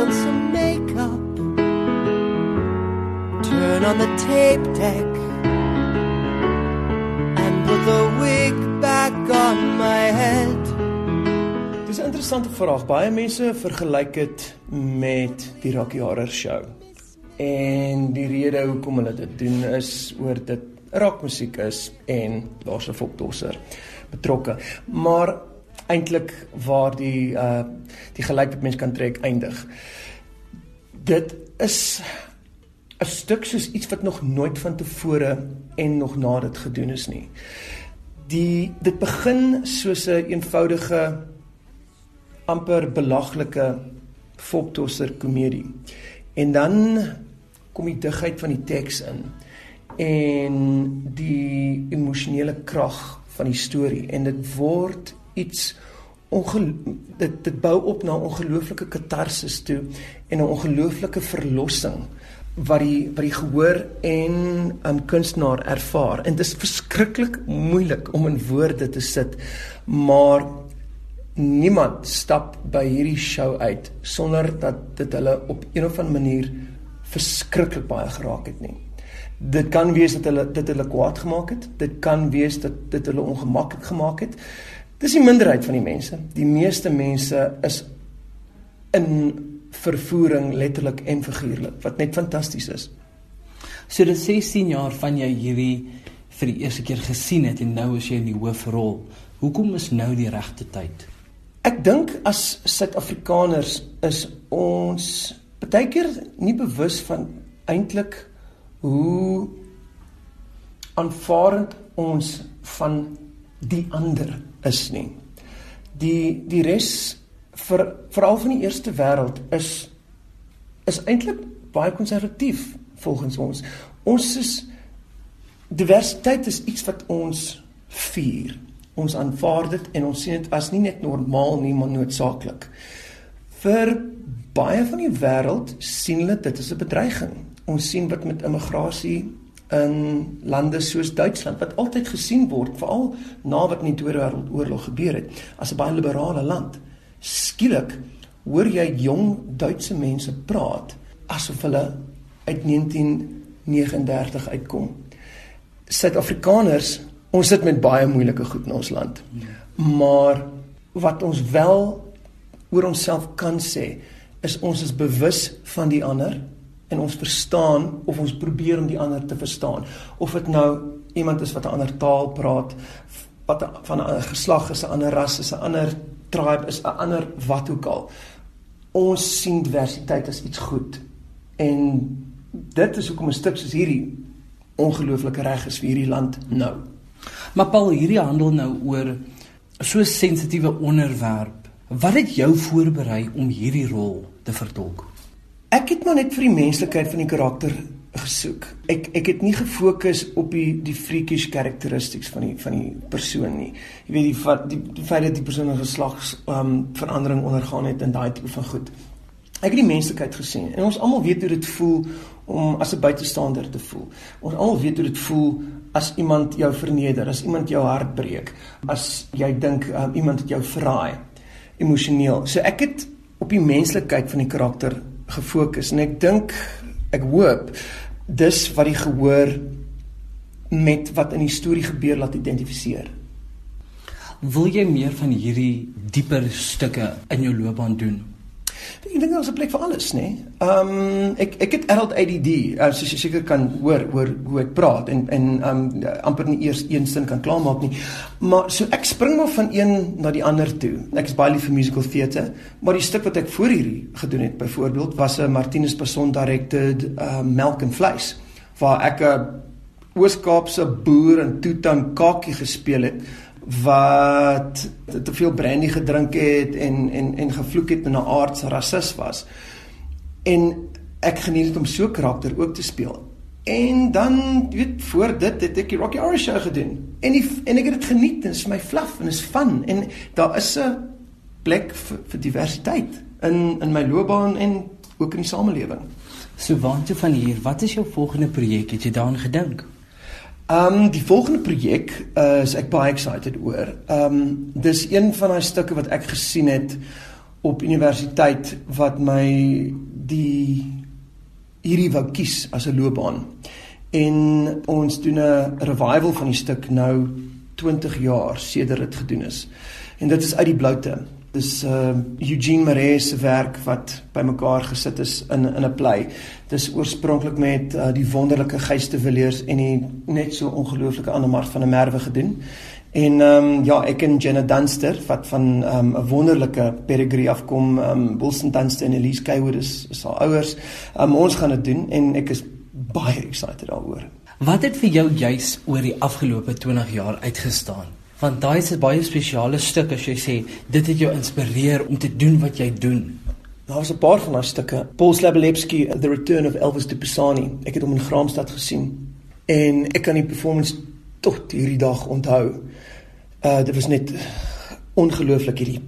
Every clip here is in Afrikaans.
on some makeup. Turn on the tape deck and put the wig back on my head. Dis 'n interessante vraag. Baie mense vergelyk dit met die Rocky Horror Show. En die rede hoekom hulle dit doen is oor dit rockmusiek is en daar's 'n folkdosser betrokke. Maar eintlik waar die uh die gelyk wat mens kan trek eindig. Dit is 'n stuk soos iets wat nog nooit van tevore en nog na dit gedoen is nie. Die dit begin soos 'n een eenvoudige amper belaglike folktosser komedie. En dan kom die digheid van die teks in en die emosionele krag van die storie en dit word iets dit dit bou op na ongelooflike katarsis toe en 'n ongelooflike verlossing wat die wat die gehoor en 'n um, kunstenaar ervaar. En dit is verskriklik moeilik om in woorde te sit maar niemand stap by hierdie show uit sonder dat dit hulle op een of ander manier verskriklik baie geraak het nie. Dit kan wees dat hulle dit hulle kwaad gemaak het dit kan wees dat dit hulle ongemaklik gemaak het Dis die minderheid van die mense. Die meeste mense is in vervoering letterlik en figuurlik wat net fantasties is. So dit 16 jaar van jy hierdie vir die eerste keer gesien het en nou is jy in die hoofrol. Hoekom is nou die regte tyd? Ek dink as Suid-Afrikaners is ons baie keer nie bewus van eintlik hoe aanvaarend ons van die ander is nie. Die die res vir veral van die eerste wêreld is is eintlik baie konservatief volgens ons. Ons is diversiteit is iets wat ons vier. Ons aanvaar dit en ons sien dit as nie net normaal nie, maar noodsaaklik. Vir baie van die wêreld sien hulle dit as 'n bedreiging. Ons sien wat met immigrasie in lande soos Duitsland wat altyd gesien word veral na wat in die Tweede Wêreldoorlog gebeur het as 'n baie liberale land. Skielik hoor jy jong Duitse mense praat asof hulle uit 1939 uitkom. Suid-Afrikaners, ons sit met baie moeilike goed in ons land. Maar wat ons wel oor onsself kan sê, is ons is bewus van die ander en ons verstaan of ons probeer om die ander te verstaan. Of dit nou iemand is wat 'n ander taal praat, wat van 'n geslag is, 'n ander ras is, 'n ander tribe is, 'n ander wat ook al. Ons sien diversiteit as iets goed. En dit is hoekom 'n stuk soos hierdie ongelooflike reg is vir hierdie land nou. Maar Paul, hierdie handel nou oor so 'n sensitiewe onderwerp. Wat het jou voorberei om hierdie rol te vertolk? Ek het maar net vir die menslikheid van die karakter gesoek. Ek ek het nie gefokus op die die freakish characteristics van die van die persoon nie. Jy weet die die, die feit dat die persoon 'n geslags um verandering ondergaan het en daai tipe van goed. Ek het die menslikheid gesien en ons almal weet hoe dit voel om as 'n buitestander te voel. Ons almal weet hoe dit voel as iemand jou verneder, as iemand jou hart breek, as jy dink um, iemand het jou verraai emosioneel. So ek het op die menslikheid van die karakter gefokus en ek dink ek hoop dis wat die gehoor met wat in die storie gebeur laat identifiseer. Wil jy meer van hierdie dieper stukke in jou loopbaan doen? Ek dink daar's 'n plek vir alles, nê. Ehm um, ek ek het adult ADD, uh, jy seker kan hoor oor hoe ek praat en en ehm um, amper nie eers een sin kan klaarmaak nie. Maar so ek spring maar van een na die ander toe. Ek is baie lief vir musical theatre, maar die stuk wat ek voor hierdie gedoen het, byvoorbeeld, was 'n Martinus Passon directed uh, Melk en Vleis waar ek 'n Oos-Kaapse boer in Tutan Kakie gespeel het wat te veel brandy gedrink het en en en gevloek het en 'n aardse rassis was. En ek geniet dit om so karakter ook te speel. En dan weet voor dit het ek die Rocky Horror Show gedoen. En die, en ek het dit geniet en is my fluff en is fun en daar is 'n plek vir, vir diversiteit in in my loopbaan en ook in die samelewing. So waante van hier, wat is jou volgende projek? Het jy daaraan gedink? Ehm um, die volgende projek uh, is ek baie excited oor. Ehm um, dis een van daai stukke wat ek gesien het op universiteit wat my die hierdie wou kies as 'n loopbaan. En ons doen 'n revival van die stuk nou 20 jaar sedert dit gedoen is. En dit is uit die bloute. Dis uh Eugene Maree se werk wat bymekaar gesit is in in 'n play. Dis oorspronklik met uh, die wonderlike Geyste Villiers en die net so ongelooflike Annemar van der Merwe gedoen. En ehm um, ja, ek en Jenna Dunster wat van ehm, 'n um, wonderlike pedigree afkom, ehm um, Wilson Dunster en Elise Kaywood is, is haar ouers. Um, ons gaan dit doen en ek is baie excited daaroor. Wat het vir jou juis oor die afgelope 20 jaar uitgestaan? Want daai is 'n baie spesiale stuk as jy sê dit het jou inspireer om te doen wat jy doen. Daar was 'n paar van daai stukke. Paul Slabelewski, The Return of Elvis de Pisani. Ek het hom in Graamsstad gesien en ek kan die performance tot hierdie dag onthou. Uh dit was net ongelooflik hierdie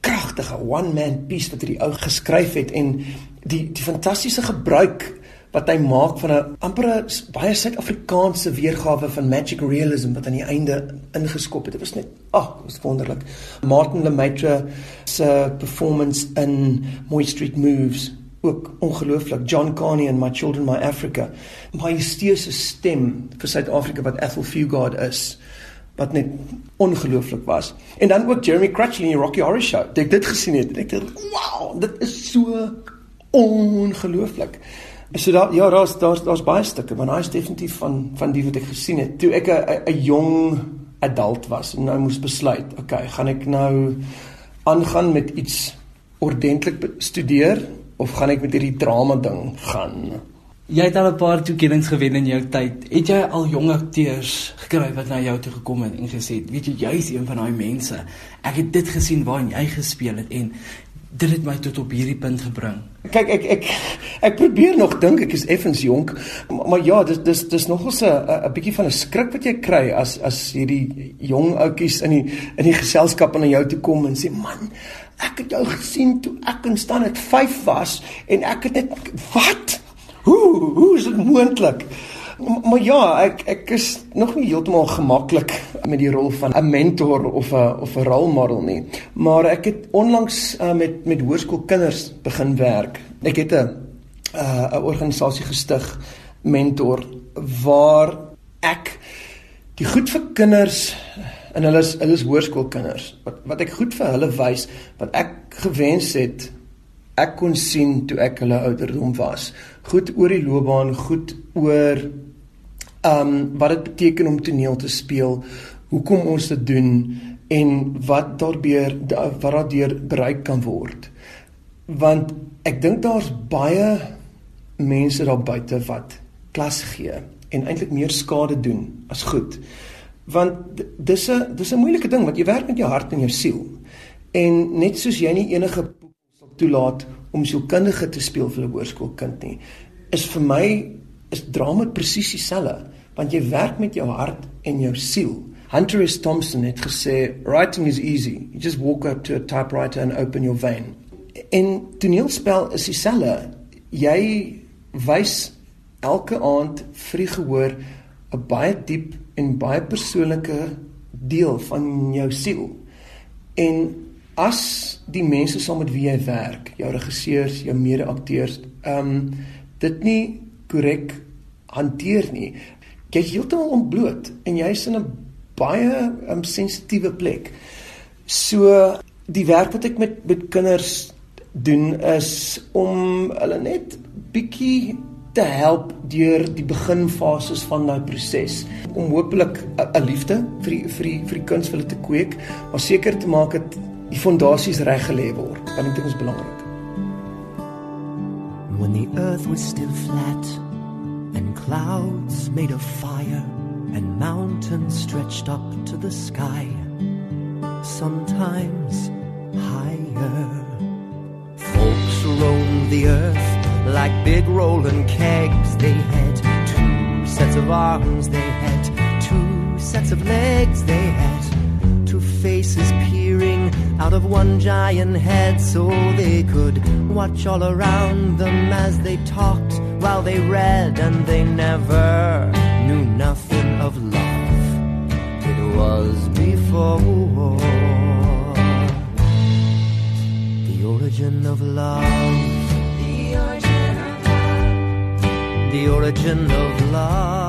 kragtige one man piece wat hierdie ou geskryf het en die die fantastiese gebruik wat hy maak van 'n amper baie Suid-Afrikaanse weergawe van magic realism wat aan die einde ingeskop het. Dit was net ag, oh, was wonderlik. Martin Lemaitre se performance in Moy Street Moves ook ongelooflik. John Carney in My Children My Africa. My steuse stem vir Suid-Afrika wat Ethel Fugard is wat net ongelooflik was. En dan ook Jeremy Crutchley in die Rocky Horror Show. Ek dit gesien het, ek dink, "Wow, dit is so ongelooflik." So daar ja, daar's daar's daar's baie stukke, maar hy's definitief van van die wat ek gesien het. Toe ek 'n jong adult was en nou moes besluit, okay, gaan ek nou aangaan met iets ordentlik studeer of gaan ek met hierdie drama ding gaan? Jy het al 'n paar toekennings gewen in jou tyd. Het jy al jong akteurs gekry wat na jou toe gekom het en gesê "Weet jy, jy's een van daai mense. Ek het dit gesien waarin jy gespeel het en dit het my tot op hierdie punt gebring." Kyk, ek ek ek probeer nog dink ek is effens jonk, maar, maar ja, dis dis dis nogals 'n 'n bietjie van 'n skrik wat jy kry as as hierdie jong ouetjies in die in die geselskap aan jou toe kom en sê, "Man, ek het jou gesien toe ek in staan het 5 was en ek het net wat?" Hoe hoe is dit moontlik? Maar ja, ek ek is nog nie heeltemal gemaklik met die rol van 'n mentor of 'n of 'n rolmodel nie. Maar ek het onlangs uh, met met hoërskoolkinders begin werk. Ek het 'n uh, 'n organisasie gestig mentor waar ek die goed vir kinders en hulle is hulle is hoërskoolkinders wat wat ek goed vir hulle wys wat ek gewens het ek kon sien toe ek hulle ouderdom was. Goed oor die loopbaan, goed oor ehm um, wat dit beteken om toneel te speel, hoekom ons dit doen en wat daardeur wat daardeur bereik kan word. Want ek dink daar's baie mense daar buite wat klas gee en eintlik meer skade doen as goed. Want dis 'n dis 'n moeilike ding want jy werk met jou hart en jou siel. En net soos jy nie enige toelaat om sielkundige te speel vir 'n hoërskoolkind nie, is vir my is drama presies dieselfde, want jy werk met jou hart en jou siel. Hunter S. Thompson het gesê, "Writing is easy. You just walk up to a typewriter and open your vein." En toneelspel is dieselfde. Jy wys elke aand vir die gehoor 'n baie diep en baie persoonlike deel van jou siel. En as die mense saam met wie jy werk, jou regisseurs, jou mede-akteurs, ehm um, dit nie korrek hanteer nie, jy heeltemal ontbloot en jy's in 'n baie um, sensitiewe plek. So die werk wat ek met met kinders doen is om hulle net bietjie te help deur die beginfases van daai proses om hopelik 'n liefde vir die, vir die, vir die kuns vir hulle te kweek, maar seker te maak dat die fondasies reg gelê word. Want dit is belangrik. When the earth was still flat and clouds made of fire and mountains stretched up to the sky sometimes higher folks roamed the earth like big rolling kegs they had two sets of arms they had two sets of legs they had two faces out of one giant head so they could watch all around them as they talked while they read and they never knew nothing of love it was before the origin of love. The origin of love. The origin of love.